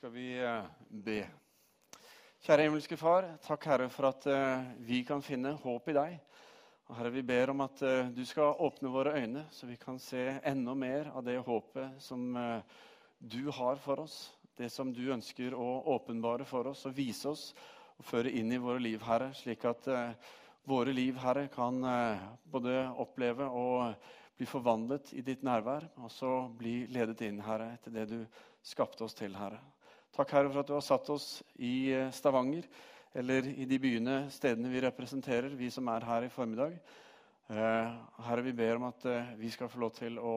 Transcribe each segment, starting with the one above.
skal vi eh, be. Kjære himmelske Far, takk Herre for at eh, vi kan finne håp i deg. Og Herre, vi ber om at eh, du skal åpne våre øyne, så vi kan se enda mer av det håpet som du har for oss. Det som du ønsker å åpenbare for oss og vise oss og føre inn i våre liv, Herre. Slik at våre liv, Herre, kan både oppleve og bli forvandlet i ditt nærvær, og så bli ledet inn, Herre, etter det du skapte oss til, Herre. Takk, Herre, for at du har satt oss i eh, Stavanger, eller i de byene, stedene vi representerer, vi som er her i formiddag. Eh, Herre, vi ber om at eh, vi skal få lov til å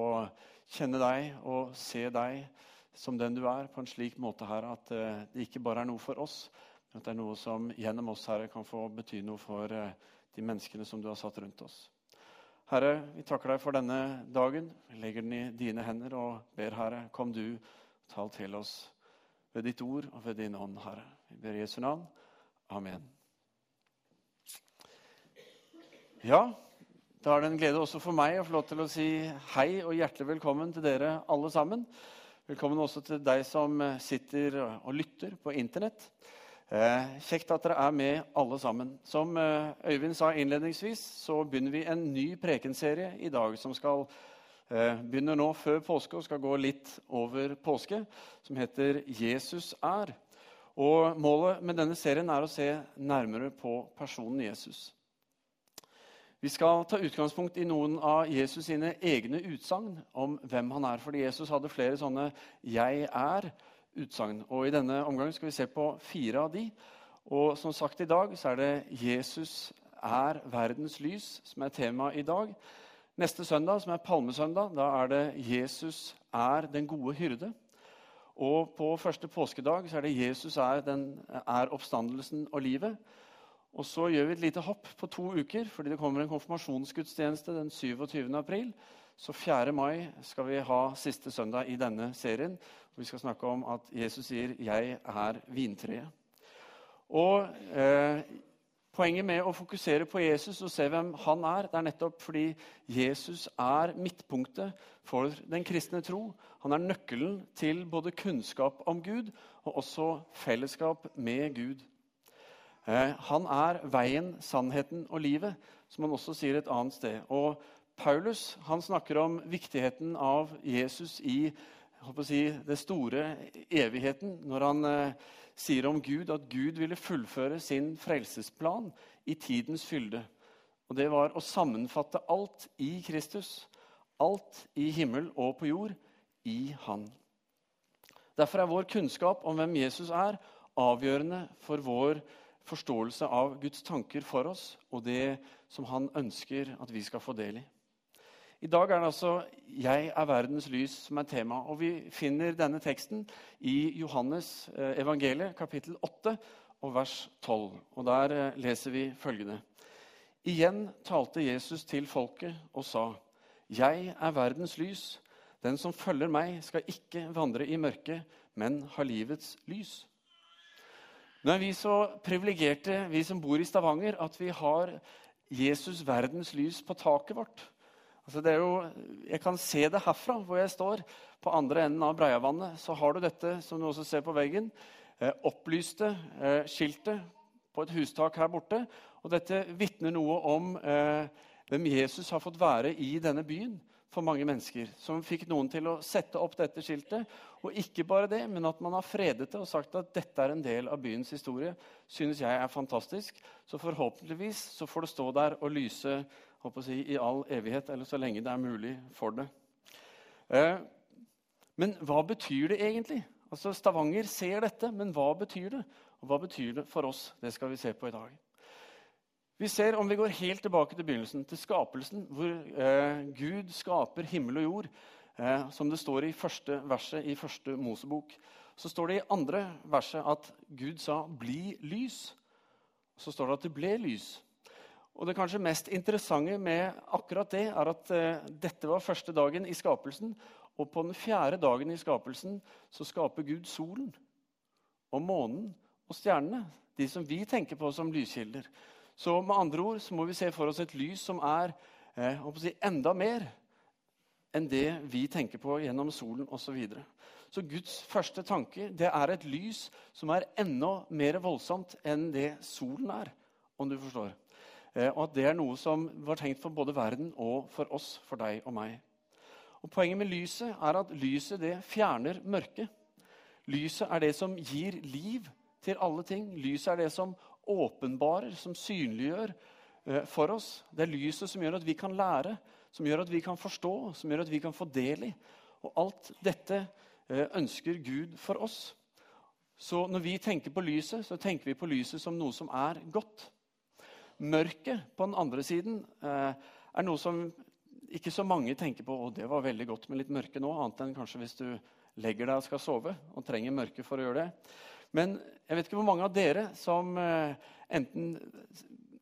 kjenne deg og se deg som den du er, på en slik måte, Herre, at det ikke bare er noe for oss, men at det er noe som gjennom oss, Herre, kan få bety noe for de menneskene som du har satt rundt oss. Herre, vi takker deg for denne dagen. Vi legger den i dine hender og ber, Herre, kom du, tal til oss ved ditt ord og ved din ånd, Herre. Vi ber Jesu navn. Amen. Ja, da er det en glede også for meg å få lov til å si hei og hjertelig velkommen til dere alle sammen. Velkommen også til deg som sitter og lytter på Internett. Eh, kjekt at dere er med, alle sammen. Som eh, Øyvind sa innledningsvis, så begynner vi en ny prekenserie i dag som skal begynner nå før påske og skal gå litt over påske, som heter 'Jesus er'. Og Målet med denne serien er å se nærmere på personen Jesus. Vi skal ta utgangspunkt i noen av Jesus sine egne utsagn om hvem han er. Fordi Jesus hadde flere sånne 'jeg er'-utsagn. Og I denne omgang skal vi se på fire av de. Og som sagt i dag så er det 'Jesus er verdens lys' som er temaet i dag. Neste søndag, som er palmesøndag, da er det 'Jesus er den gode hyrde'. Og på første påskedag så er det 'Jesus er, den, er oppstandelsen og livet'. Og så gjør vi et lite hopp på to uker, fordi det kommer en konfirmasjonsgudstjeneste den 27. april. Så 4. mai skal vi ha siste søndag i denne serien. Vi skal snakke om at Jesus sier 'Jeg er vintreet'. Og eh, Poenget med å fokusere på Jesus og se hvem han er, det er nettopp fordi Jesus er midtpunktet for den kristne tro. Han er nøkkelen til både kunnskap om Gud og også fellesskap med Gud. Eh, han er veien, sannheten og livet, som han også sier et annet sted. Og Paulus han snakker om viktigheten av Jesus i si, det store evigheten når han eh, sier om Gud at Gud ville fullføre sin frelsesplan i tidens fylde. Og det var å sammenfatte alt i Kristus. Alt i himmel og på jord i Han. Derfor er vår kunnskap om hvem Jesus er, avgjørende for vår forståelse av Guds tanker for oss og det som han ønsker at vi skal få del i. I dag er det altså 'Jeg er verdens lys' som er tema. Og Vi finner denne teksten i Johannes eh, evangeliet, kapittel 8, og vers 12. Og Der eh, leser vi følgende. Igjen talte Jesus til folket og sa, 'Jeg er verdens lys. Den som følger meg, skal ikke vandre i mørket, men ha livets lys.' Nå er vi så privilegerte, vi som bor i Stavanger, at vi har Jesus verdens lys på taket vårt. Altså jo, jeg kan se det herfra, hvor jeg står. På andre enden av Breiavannet så har du dette som du også ser på veggen. Eh, opplyste eh, skiltet på et hustak her borte. Og dette vitner noe om eh, hvem Jesus har fått være i denne byen for mange mennesker. Som fikk noen til å sette opp dette skiltet. Og ikke bare det, men at man har fredet det og sagt at dette er en del av byens historie, synes jeg er fantastisk. Så forhåpentligvis så får det stå der og lyse si, i all evighet, eller så lenge det er mulig for det. Eh, men hva betyr det egentlig? Altså, Stavanger ser dette, men hva betyr det? Og hva betyr det for oss? Det skal vi se på i dag. Vi ser, Om vi går helt tilbake til begynnelsen, til skapelsen, hvor eh, Gud skaper himmel og jord, eh, som det står i første verset i første Mosebok, så står det i andre verset at Gud sa 'bli lys'. Så står det at det ble lys. Og Det kanskje mest interessante med akkurat det er at eh, dette var første dagen i skapelsen. Og på den fjerde dagen i skapelsen så skaper Gud solen og månen og stjernene. De som vi tenker på som lyskilder. Så med andre ord så må vi se for oss et lys som er eh, si, enda mer enn det vi tenker på gjennom solen osv. Så, videre. Så Guds første tanke det er et lys som er enda mer voldsomt enn det solen er, om du forstår. Eh, og at det er noe som var tenkt for både verden og for oss, for deg og meg. Og Poenget med lyset er at lyset det fjerner mørket. Lyset er det som gir liv til alle ting. Lyset er det som åpenbarer, som synliggjør eh, for oss. Det er lyset som gjør at vi kan lære, som gjør at vi kan forstå, som gjør at vi kan få del i. Og alt dette eh, ønsker Gud for oss. Så når vi tenker på lyset, så tenker vi på lyset som noe som er godt. Mørket på den andre siden eh, er noe som ikke så mange tenker på. og det var veldig godt med litt mørke nå, annet enn kanskje hvis du legger deg og skal sove og trenger mørke for å gjøre det. Men jeg vet ikke hvor mange av dere som eh, enten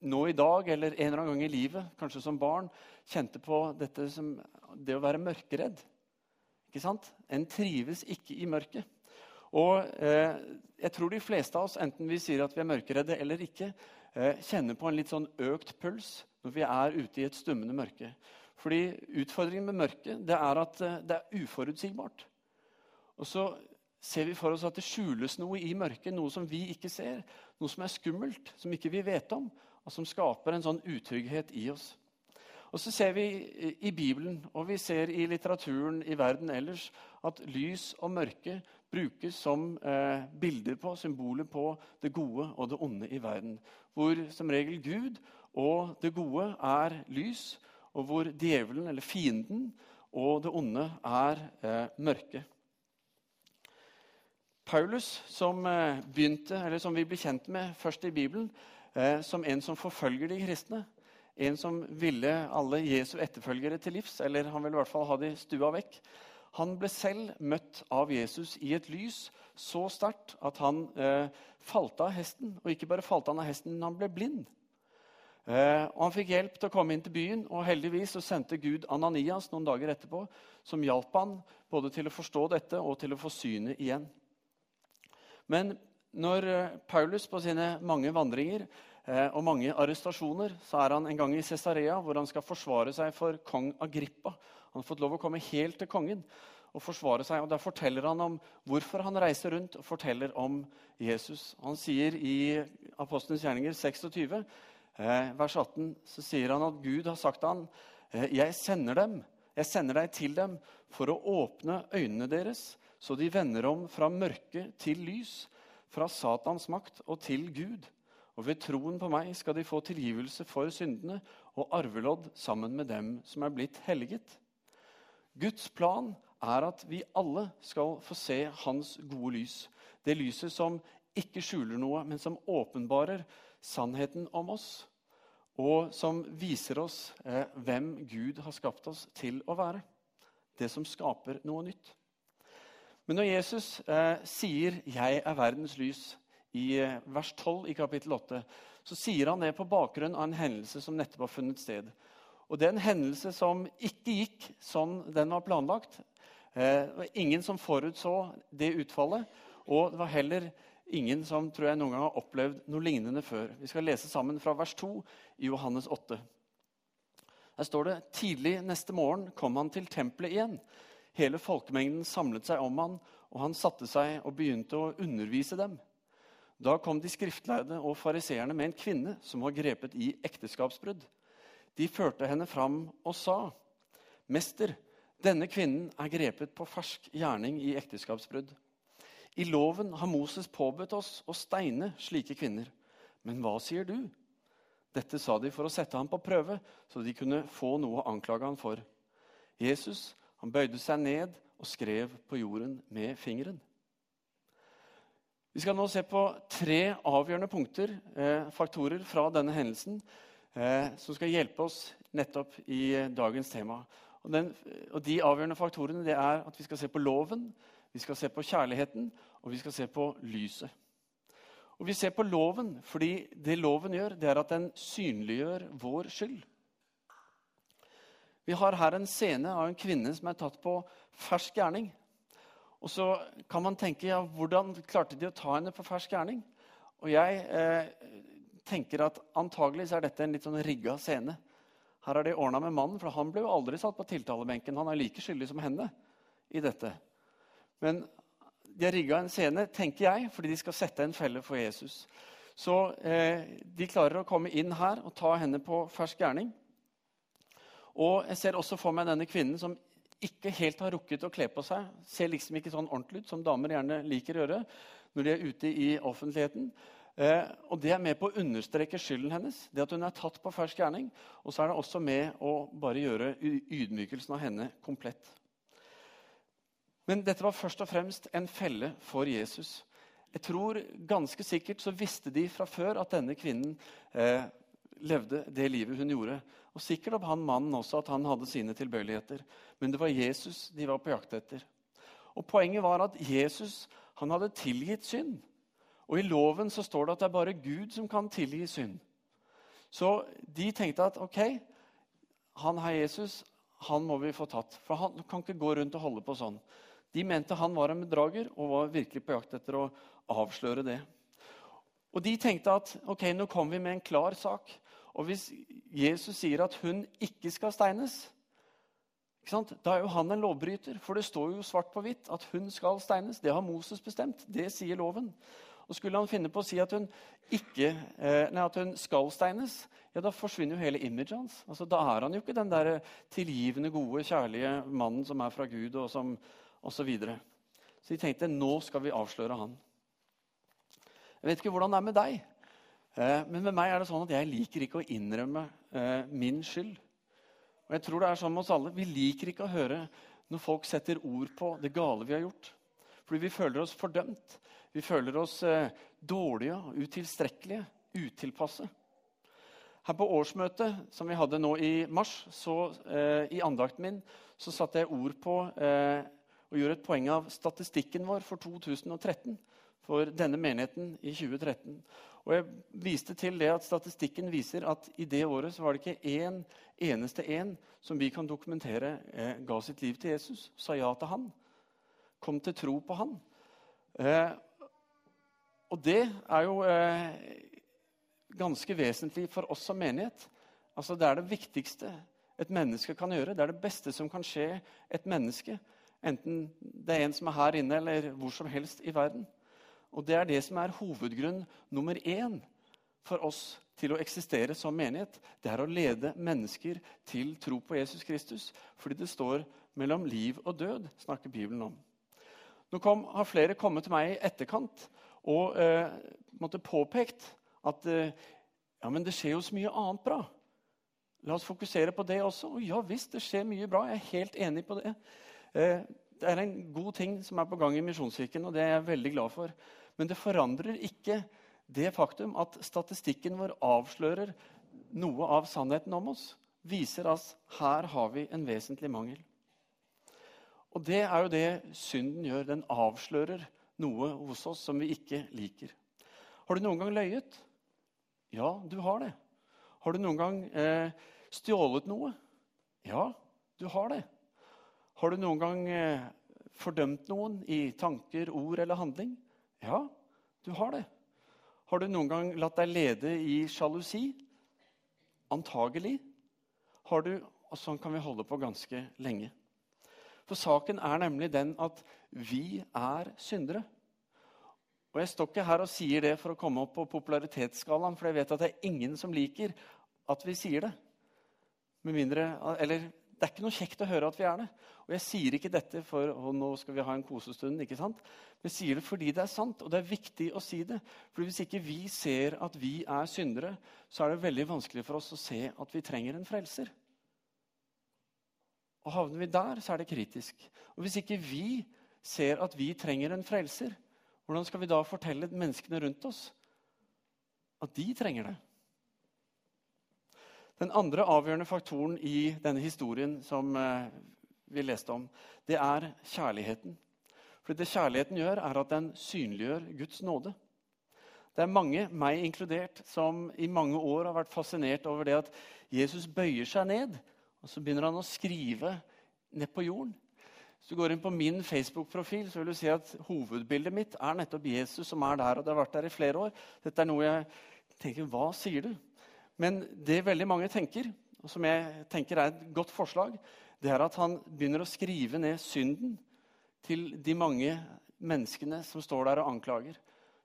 nå i dag eller en eller annen gang i livet, kanskje som barn, kjente på dette som det å være mørkeredd. Ikke sant? En trives ikke i mørket. Og eh, jeg tror de fleste av oss, enten vi sier at vi er mørkeredde eller ikke, eh, kjenner på en litt sånn økt puls når vi er ute i et stummende mørke. Fordi Utfordringen med mørket det er at eh, det er uforutsigbart. Og så ser vi for oss at det skjules noe i mørket, noe som vi ikke ser. Noe som er skummelt, som ikke vi vet om, og som skaper en sånn utrygghet i oss. Og så ser vi i Bibelen og vi ser i litteraturen i verden ellers at lys og mørke brukes som eh, bilder på, symboler på det gode og det onde i verden. Hvor som regel Gud og det gode er lys, og hvor djevelen, eller fienden, og det onde er eh, mørke. Paulus, som, eh, begynte, som vi ble kjent med først i Bibelen, eh, som en som forfølger de kristne, en som ville alle Jesu etterfølgere til livs, eller han ville i hvert fall ha de stua vekk, han ble selv møtt av Jesus i et lys så sterkt at han eh, falt av hesten. Og ikke bare falt han av hesten, men han ble blind. Eh, og Han fikk hjelp til å komme inn til byen, og heldigvis så sendte Gud Ananias noen dager etterpå, som hjalp han både til å forstå dette og til å få synet igjen. Men når eh, Paulus på sine mange vandringer og mange arrestasjoner, så er han en gang i Cesarea, hvor han skal forsvare seg for kong Agrippa. Han har fått lov å komme helt til kongen og forsvare seg. og Der forteller han om hvorfor han reiser rundt og forteller om Jesus. Han sier i Apostelens gjerninger 26, eh, vers 18, så sier han at Gud har sagt til ham, jeg sender dem, jeg sender deg til dem for å åpne øynene deres så de vender om fra mørke til lys, fra Satans makt og til Gud. Og ved troen på meg skal de få tilgivelse for syndene og arvelodd sammen med dem som er blitt helliget. Guds plan er at vi alle skal få se Hans gode lys. Det lyset som ikke skjuler noe, men som åpenbarer sannheten om oss. Og som viser oss eh, hvem Gud har skapt oss til å være. Det som skaper noe nytt. Men når Jesus eh, sier 'Jeg er verdens lys' i eh, vers 12 i kapittel 8, så sier han det på bakgrunn av en hendelse som nettopp har funnet sted. Og Det er en hendelse som ikke gikk sånn den var planlagt. Eh, det var ingen som forutså det utfallet. Og det var heller ingen som tror jeg noen gang har opplevd noe lignende før. Vi skal lese sammen fra vers 2 i Johannes 8. Der står det tidlig neste morgen kom han til tempelet igjen. Hele folkemengden samlet seg om han, og han satte seg og begynte å undervise dem. Da kom de skriftlærde og fariseerne med en kvinne som var grepet i ekteskapsbrudd. De førte henne fram og sa, 'Mester, denne kvinnen er grepet på fersk gjerning i ekteskapsbrudd.' I loven har Moses påbudt oss å steine slike kvinner. Men hva sier du? Dette sa de for å sette ham på prøve, så de kunne få noe å anklage ham for. Jesus han bøyde seg ned og skrev på jorden med fingeren. Vi skal nå se på tre avgjørende punkter, eh, faktorer fra denne hendelsen, eh, som skal hjelpe oss nettopp i dagens tema. Og, den, og De avgjørende faktorene det er at vi skal se på loven, vi skal se på kjærligheten, og vi skal se på lyset. Og Vi ser på loven fordi det loven gjør, det er at den synliggjør vår skyld. Vi har her en scene av en kvinne som er tatt på fersk gjerning. Og så kan man tenke ja, hvordan klarte de å ta henne på fersk gjerning? Og jeg eh, tenker at antagelig er dette en litt sånn rigga scene. Her har de ordna med mannen, for han ble jo aldri satt på tiltalebenken. Han er like skyldig som henne i dette. Men de har rigga en scene, tenker jeg, fordi de skal sette en felle for Jesus. Så eh, de klarer å komme inn her og ta henne på fersk gjerning. Og jeg ser også for meg denne kvinnen som ikke helt har rukket å kle på seg. Ser liksom ikke sånn ordentlig ut som damer gjerne liker å gjøre når de er ute i offentligheten. Eh, og Det er med på å understreke skylden hennes, det at hun er tatt på fersk gjerning. Og så er det også med å bare gjøre ydmykelsen av henne komplett. Men dette var først og fremst en felle for Jesus. Jeg tror ganske sikkert så visste de fra før at denne kvinnen eh, levde det livet hun gjorde. Og sikkert om han mannen også at han hadde sine tilbøyeligheter. Men det var Jesus de var på jakt etter. Og Poenget var at Jesus han hadde tilgitt synd. Og I loven så står det at det er bare Gud som kan tilgi synd. Så de tenkte at ok, han her Jesus han må vi få tatt. For han kan ikke gå rundt og holde på sånn. De mente han var en bedrager og var virkelig på jakt etter å avsløre det. Og De tenkte at ok, nå kommer vi med en klar sak. Og hvis Jesus sier at hun ikke skal steines, ikke da er jo han en lovbryter. For det står jo svart på hvitt at hun skal steines. Det har Moses bestemt. Det sier loven. Og Skulle han finne på å si at hun, ikke, eh, nei, at hun skal steines, ja, da forsvinner jo hele imaget hans. Altså, da er han jo ikke den der tilgivende, gode, kjærlige mannen som er fra Gud, og som og Så, videre. så de tenkte nå skal vi avsløre han. Jeg vet ikke hvordan det er med deg, men med meg er det sånn at jeg liker ikke å innrømme eh, min skyld. Og jeg tror det er sånn med oss alle. Vi liker ikke å høre når folk setter ord på det gale vi har gjort. Fordi vi føler oss fordømt. Vi føler oss eh, dårlige, utilstrekkelige, utilpasse. Her på årsmøtet som vi hadde nå i mars, så, eh, i andakten min, så satte jeg ord på eh, og gjorde et poeng av statistikken vår for 2013. For denne menigheten i 2013. Og jeg viste til det at Statistikken viser at i det året så var det ikke én eneste en som vi kan dokumentere eh, ga sitt liv til Jesus, sa ja til han, kom til tro på han. Eh, og det er jo eh, ganske vesentlig for oss som menighet. Altså, det er det viktigste et menneske kan gjøre. Det er det beste som kan skje et menneske. Enten det er en som er her inne, eller hvor som helst i verden. Og det er det som er hovedgrunn nummer én for oss til å eksistere som menighet. Det er å lede mennesker til tro på Jesus Kristus. Fordi det står mellom liv og død, snakker Bibelen om. Nå kom, har flere kommet til meg i etterkant og eh, påpekt at eh, ja, men det skjer jo så mye annet bra. La oss fokusere på det også. Og ja visst, det skjer mye bra. Jeg er helt enig på det. Eh, det er en god ting som er på gang i Misjonskirken, og det er jeg veldig glad for. Men det forandrer ikke det faktum at statistikken vår avslører noe av sannheten om oss. Viser at her har vi en vesentlig mangel. Og det er jo det synden gjør. Den avslører noe hos oss som vi ikke liker. Har du noen gang løyet? Ja, du har det. Har du noen gang eh, stjålet noe? Ja, du har det. Har du noen gang eh, fordømt noen i tanker, ord eller handling? Ja, du har det. Har du noen gang latt deg lede i sjalusi? Antagelig. Har du Og sånn kan vi holde på ganske lenge. For saken er nemlig den at vi er syndere. Og Jeg står ikke her og sier det for å komme opp på popularitetsskalaen, for jeg vet at det er ingen som liker at vi sier det. Med mindre, eller Det er ikke noe kjekt å høre at vi er det. Og Jeg sier ikke dette for å nå skal vi ha en kosestund, ikke sant? Men jeg sier det fordi det er sant, og det er viktig å si det. For Hvis ikke vi ser at vi er syndere, så er det veldig vanskelig for oss å se at vi trenger en frelser. Og Havner vi der, så er det kritisk. Og Hvis ikke vi ser at vi trenger en frelser, hvordan skal vi da fortelle menneskene rundt oss at de trenger det? Den andre avgjørende faktoren i denne historien som eh, vi leste om, det er kjærligheten. For det kjærligheten gjør, er at den synliggjør Guds nåde. Det er mange, meg inkludert, som i mange år har vært fascinert over det at Jesus bøyer seg ned, og så begynner han å skrive ned på jorden. Hvis du går inn på min Facebook-profil, så vil du se at hovedbildet mitt er nettopp Jesus som er der. og det har vært der i flere år. Dette er noe jeg tenker Hva sier du? Men det veldig mange tenker, og som jeg tenker er et godt forslag, det er at han begynner å skrive ned synden til de mange menneskene som står der og anklager.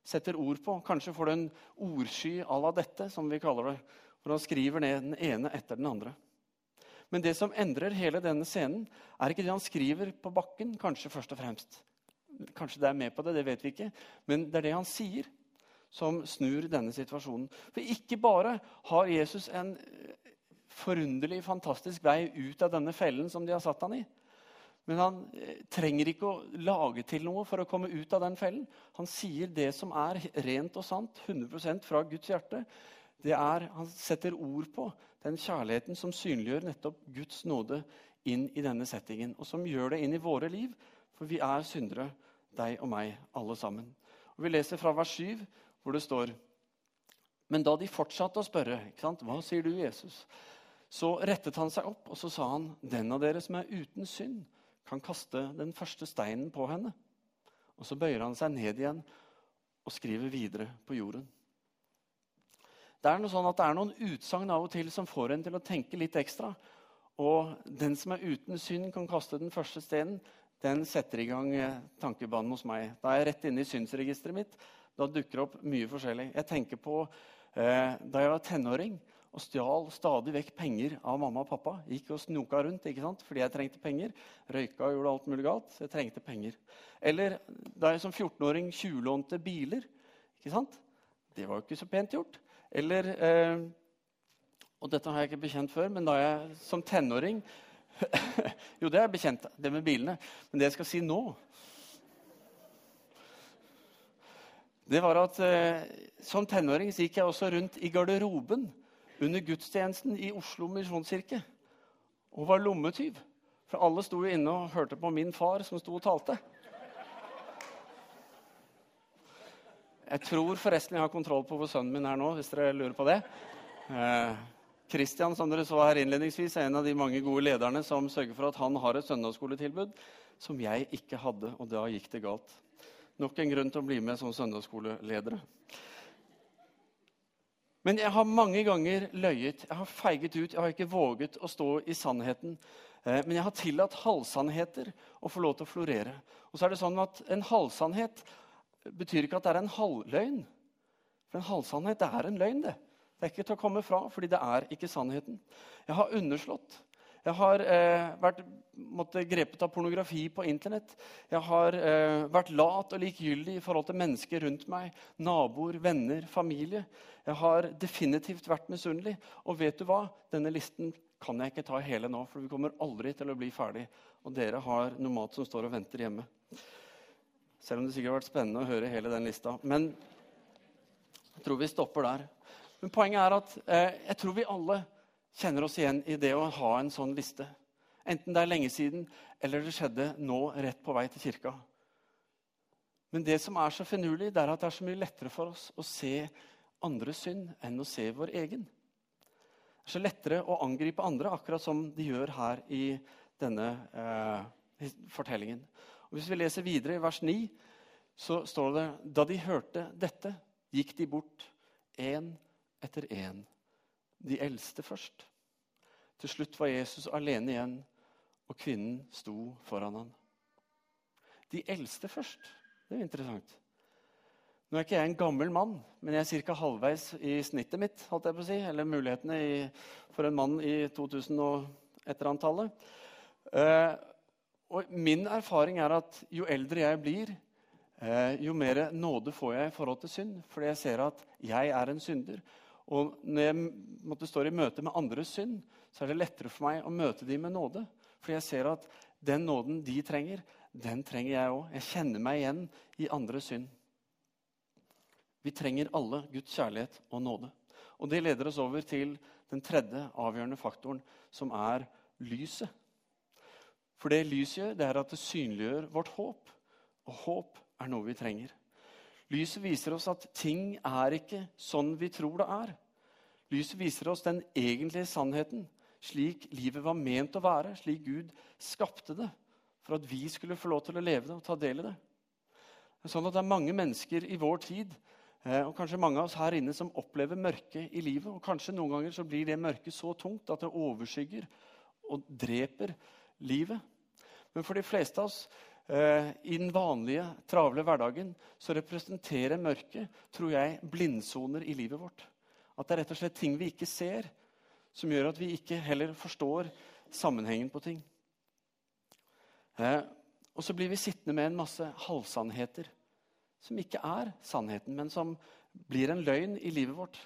Setter ord på. Kanskje får du en ordsky à la dette, som vi kaller det. Hvor han skriver ned den ene etter den andre. Men det som endrer hele denne scenen, er ikke det han skriver på bakken, kanskje først og fremst. Kanskje det er med på det, det vet vi ikke. Men det er det han sier, som snur denne situasjonen. For ikke bare har Jesus en forunderlig, fantastisk vei ut av denne fellen som de har satt han i. Men han eh, trenger ikke å lage til noe for å komme ut av den fellen. Han sier det som er rent og sant, 100% fra Guds hjerte. Det er, Han setter ord på den kjærligheten som synliggjør nettopp Guds nåde inn i denne settingen, og som gjør det inn i våre liv. For vi er syndere, deg og meg, alle sammen. Og Vi leser fra vers 7, hvor det står Men da de fortsatte å spørre, hva sier du, Jesus? Så rettet han seg opp og så sa han, den av dere som er uten synd, kan kaste den første steinen på henne. Og så bøyer han seg ned igjen og skriver videre på jorden. Det er noe sånn at det er noen utsagn av og til som får en til å tenke litt ekstra. Og den som er uten synd, kan kaste den første steinen. Den setter i gang eh, tankebanen hos meg. Da er jeg rett inne i synsregisteret mitt. Da dukker det opp mye forskjellig. Jeg tenker på eh, da jeg var tenåring og stjal stadig vekk penger av mamma og pappa. Gikk og snoka rundt ikke sant? fordi jeg trengte penger. Røyka og gjorde alt mulig galt. Så jeg trengte penger. Eller da jeg som 14-åring tjuvlånte biler. ikke sant? Det var jo ikke så pent gjort. Eller eh, Og dette har jeg ikke bekjent før, men da jeg som tenåring Jo, det er bekjent, det med bilene. Men det jeg skal si nå Det var at eh, Som tenåring gikk jeg også rundt i garderoben under gudstjenesten i Oslo misjonskirke og var lommetyv. For alle sto jo inne og hørte på min far som sto og talte. Jeg tror forresten jeg har kontroll på hvor sønnen min er nå. hvis dere lurer på det. Eh, som dere så her innledningsvis, er en av de mange gode lederne som sørger for at han har et søndagsskoletilbud som jeg ikke hadde, og da gikk det galt. Nok en grunn til å bli med som søndagsskoleledere. Men jeg har mange ganger løyet, jeg har feiget ut, jeg har ikke våget å stå i sannheten. Eh, men jeg har tillatt halvsannheter å få lov til å florere. Og så er det sånn at En halvsannhet betyr ikke at det er en halvløgn. For en halvsannhet det er en løgn. Det Det er ikke til å komme fra, fordi det er ikke sannheten. Jeg har underslått. Jeg har eh, vært måtte, grepet av pornografi på Internett. Jeg har eh, vært lat og likegyldig i forhold til mennesker rundt meg. Naboer, venner, familie. Jeg har definitivt vært misunnelig. Og vet du hva? Denne listen kan jeg ikke ta hele nå, for vi kommer aldri til å bli ferdig. Og dere har noe mat som står og venter hjemme. Selv om det sikkert har vært spennende å høre hele den lista. Men jeg tror vi stopper der. Men poenget er at eh, jeg tror vi alle kjenner oss igjen i det å ha en sånn liste. Enten det er lenge siden eller det skjedde nå rett på vei til kirka. Men det som er så finurlig, det er at det er så mye lettere for oss å se andres synd enn å se vår egen. Det er så lettere å angripe andre, akkurat som de gjør her i denne eh, fortellingen. Og hvis vi leser videre i vers 9, så står det da de hørte dette, gikk de bort én etter én de eldste først. Til slutt var Jesus alene igjen, og kvinnen sto foran ham. De eldste først. Det er jo interessant. Nå er ikke jeg en gammel mann, men jeg er ca. halvveis i snittet mitt. holdt jeg på å si, Eller mulighetene i, for en mann i 2000 og etter-antallet. Eh, og min erfaring er at jo eldre jeg blir, eh, jo mer nåde får jeg i forhold til synd. Fordi jeg ser at jeg er en synder. Og når jeg måtte stå i møte med andres synd, så er det lettere for meg å møte dem med nåde. For jeg ser at den nåden de trenger, den trenger jeg òg. Jeg kjenner meg igjen i andres synd. Vi trenger alle Guds kjærlighet og nåde. Og Det leder oss over til den tredje avgjørende faktoren, som er lyset. For det lyset gjør, det er at det synliggjør vårt håp. Og håp er noe vi trenger. Lyset viser oss at ting er ikke sånn vi tror det er. Lyset viser oss den egentlige sannheten, slik livet var ment å være, slik Gud skapte det, for at vi skulle få lov til å leve det og ta del i det. Det er sånn at det er mange mennesker i vår tid eh, og kanskje mange av oss her inne som opplever mørke i livet. og Kanskje noen ganger så blir det mørket så tungt at det overskygger og dreper livet. Men for de fleste av oss i den vanlige, travle hverdagen så representerer mørket tror jeg, blindsoner i livet vårt. At det er rett og slett ting vi ikke ser, som gjør at vi ikke heller forstår sammenhengen på ting. Eh, og så blir vi sittende med en masse halvsannheter som ikke er sannheten, men som blir en løgn i livet vårt.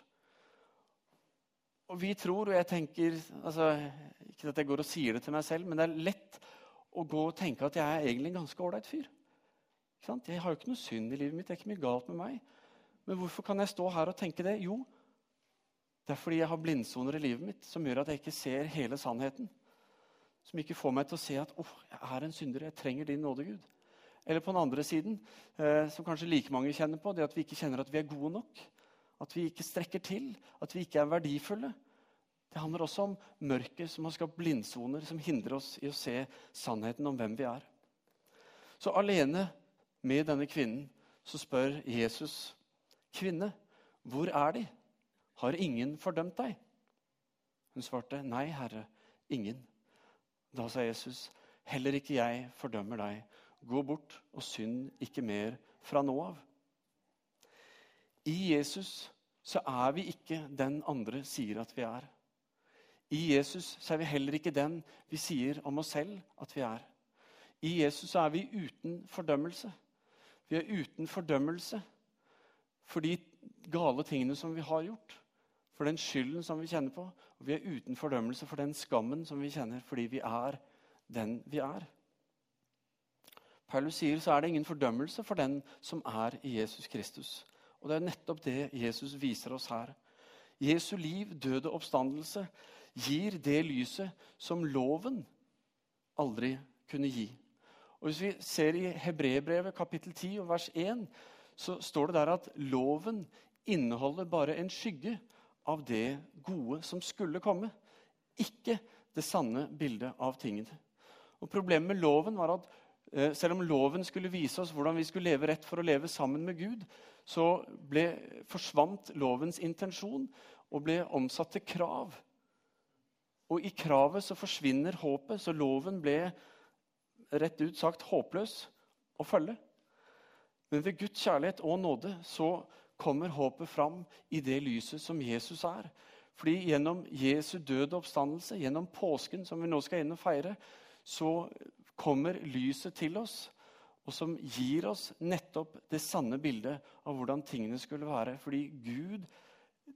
Og vi tror, og jeg tenker altså, Ikke at jeg går og sier det til meg selv, men det er lett å gå og tenke at jeg er egentlig en ganske ålreit fyr. Jeg har jo ikke noe synd i livet mitt. Det er ikke mye galt med meg. Men hvorfor kan jeg stå her og tenke det? Jo, det er fordi jeg har blindsoner i livet mitt som gjør at jeg ikke ser hele sannheten. Som ikke får meg til å se at oh, jeg er en synder, jeg trenger din nåde, Gud. Eller på den andre siden, eh, som kanskje like mange kjenner på, det at vi ikke kjenner at vi er gode nok. At vi ikke strekker til, at vi ikke er verdifulle. Det handler også om mørket som har skapt blindsoner som hindrer oss i å se sannheten om hvem vi er. Så alene med denne kvinnen så spør Jesus, 'Kvinne, hvor er De? Har ingen fordømt deg?' Hun svarte, 'Nei, Herre, ingen.' Da sa Jesus, 'Heller ikke jeg fordømmer deg. Gå bort og synd ikke mer fra nå av.' I Jesus så er vi ikke den andre sier at vi er. I Jesus så er vi heller ikke den vi sier om oss selv at vi er. I Jesus så er vi uten fordømmelse. Vi er uten fordømmelse for de gale tingene som vi har gjort. For den skylden som vi kjenner på. Og vi er uten fordømmelse for den skammen som vi kjenner fordi vi er den vi er. Paulus sier så er det ingen fordømmelse for den som er i Jesus Kristus. Og det er nettopp det Jesus viser oss her. Jesu liv, død og oppstandelse gir det lyset som loven aldri kunne gi. Og Hvis vi ser i Hebrebrevet kapittel 10 og vers 1, så står det der at loven inneholder bare en skygge av det gode som skulle komme. Ikke det sanne bildet av tingene. Og Problemet med loven var at eh, selv om loven skulle vise oss hvordan vi skulle leve rett for å leve sammen med Gud, så ble, forsvant lovens intensjon og ble omsatt til krav. Og i kravet så forsvinner håpet, så loven ble rett ut sagt håpløs å følge. Men ved Guds kjærlighet og nåde så kommer håpet fram i det lyset som Jesus er. Fordi gjennom Jesu døde oppstandelse, gjennom påsken, som vi nå skal inn og feire, så kommer lyset til oss og som gir oss nettopp det sanne bildet av hvordan tingene skulle være. Fordi Gud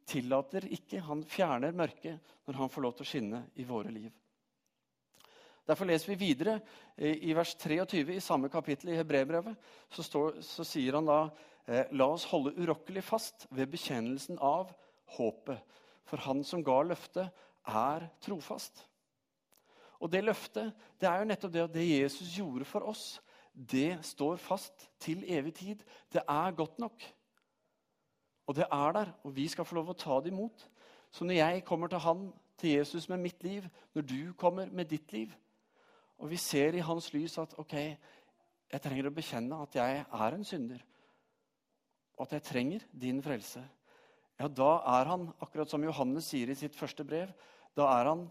tillater ikke, han fjerner mørket når han får lov til å skinne i våre liv. Derfor leser vi videre i vers 23 i samme kapittel i Hebrevbrevet. Så, så sier han da eh, La oss holde urokkelig fast ved bekjennelsen av håpet. For han som ga løftet, er trofast. Og det løftet det er jo nettopp det at det Jesus gjorde for oss, det står fast til evig tid. Det er godt nok. Og det er der, og vi skal få lov å ta det imot. Så når jeg kommer til han, til Jesus med mitt liv, når du kommer med ditt liv, og vi ser i hans lys at ok, jeg trenger å bekjenne at jeg er en synder, og at jeg trenger din frelse, ja, da er han, akkurat som Johannes sier i sitt første brev, da er han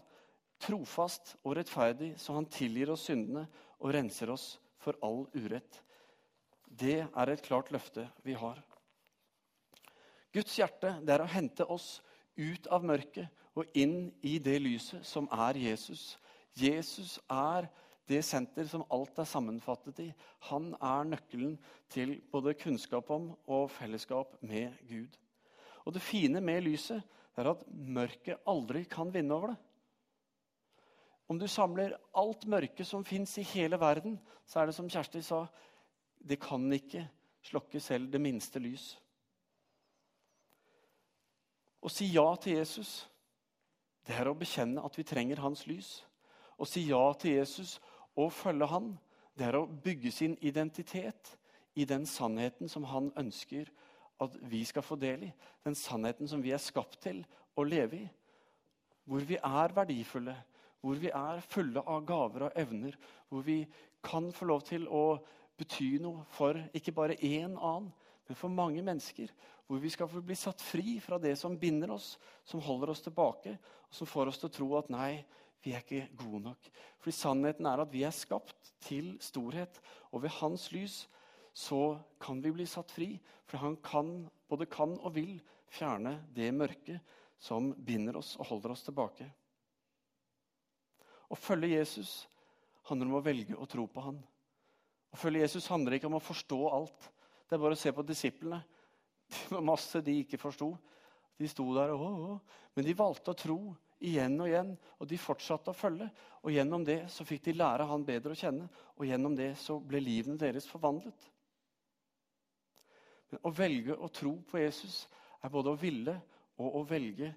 trofast og rettferdig, så han tilgir oss syndene og renser oss for all urett. Det er et klart løfte vi har. Guds hjerte det er å hente oss ut av mørket og inn i det lyset som er Jesus. Jesus er det senter som alt er sammenfattet i. Han er nøkkelen til både kunnskap om og fellesskap med Gud. Og Det fine med lyset er at mørket aldri kan vinne over det. Om du samler alt mørket som fins i hele verden, så er det som Kjersti sa Det kan ikke slokke selv det minste lys. Å si ja til Jesus, det er å bekjenne at vi trenger hans lys. Å si ja til Jesus og følge han, det er å bygge sin identitet i den sannheten som han ønsker at vi skal få del i. Den sannheten som vi er skapt til å leve i. Hvor vi er verdifulle, hvor vi er fulle av gaver og evner, hvor vi kan få lov til å bety noe for ikke bare én annen, men for mange mennesker. Hvor vi skal få bli satt fri fra det som binder oss, som holder oss tilbake, og som får oss til å tro at nei, vi er ikke gode nok. Fordi sannheten er at vi er skapt til storhet, og ved hans lys så kan vi bli satt fri. For han kan, både kan og vil fjerne det mørket som binder oss og holder oss tilbake. Å følge Jesus handler om å velge å tro på han. Å følge Jesus handler ikke om å forstå alt. Det er bare å se på disiplene. Masse de ikke forsto. De sto der, og, å, men de valgte å tro igjen og igjen, og de fortsatte å følge. Og Gjennom det så fikk de lære han bedre å kjenne, og gjennom det så ble livene deres forvandlet. Men å velge å tro på Jesus er både å ville og å velge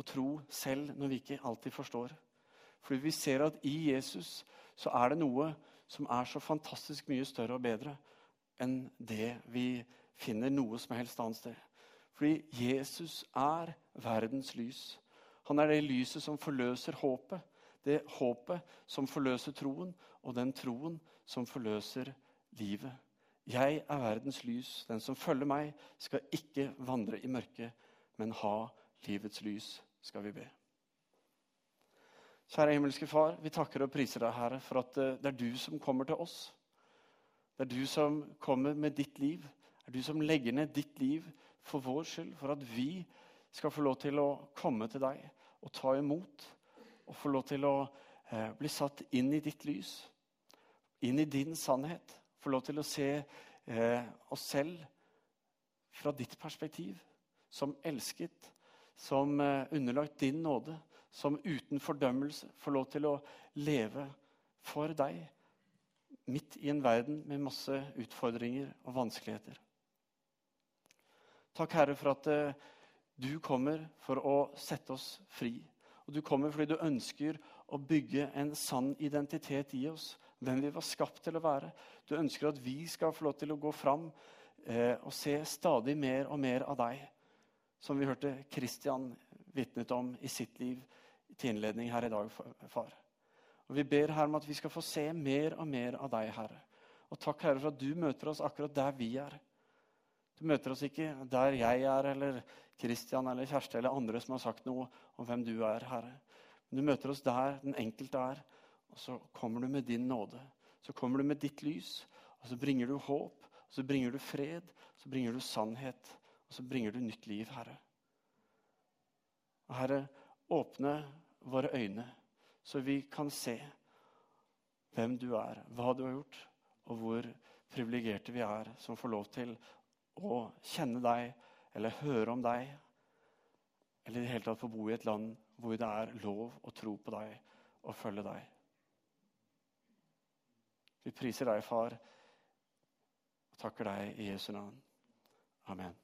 å tro selv når vi ikke alltid forstår. Fordi vi ser at i Jesus så er det noe som er så fantastisk mye større og bedre enn det vi finner noe som helst annet sted. Fordi Jesus er verdens lys. Han er det lyset som forløser håpet. Det håpet som forløser troen, og den troen som forløser livet. Jeg er verdens lys. Den som følger meg, skal ikke vandre i mørket, men ha livets lys, skal vi be. Kjære himmelske Far, vi takker og priser deg, Herre, for at eh, det er du som kommer til oss. Det er du som kommer med ditt liv. Er du som legger ned ditt liv for vår skyld, for at vi skal få lov til å komme til deg og ta imot. Og få lov til å eh, bli satt inn i ditt lys, inn i din sannhet. Få lov til å se eh, oss selv fra ditt perspektiv, som elsket, som eh, underlagt din nåde som uten fordømmelse får lov til å leve for deg midt i en verden med masse utfordringer og vanskeligheter. Takk, Herre, for at uh, du kommer for å sette oss fri. Og du kommer fordi du ønsker å bygge en sann identitet i oss. Hvem vi var skapt til å være. Du ønsker at vi skal få lov til å gå fram eh, og se stadig mer og mer av deg. Som vi hørte Kristian vitnet om i sitt liv til innledning her i dag, far. Og Vi ber her om at vi skal få se mer og mer av deg, Herre. Og takk, Herre, for at du møter oss akkurat der vi er. Du møter oss ikke der jeg er, eller Kristian eller Kjersti eller andre som har sagt noe om hvem du er, Herre. Men du møter oss der den enkelte er, og så kommer du med din nåde. Så kommer du med ditt lys, og så bringer du håp, og så bringer du fred, så bringer du sannhet, og så bringer du nytt liv, Herre. Herre, åpne våre øyne, så vi kan se hvem du er, hva du har gjort, og hvor privilegerte vi er som får lov til å kjenne deg eller høre om deg, eller i det hele tatt få bo i et land hvor det er lov å tro på deg og følge deg. Vi priser deg, far, og takker deg i Jesu navn. Amen.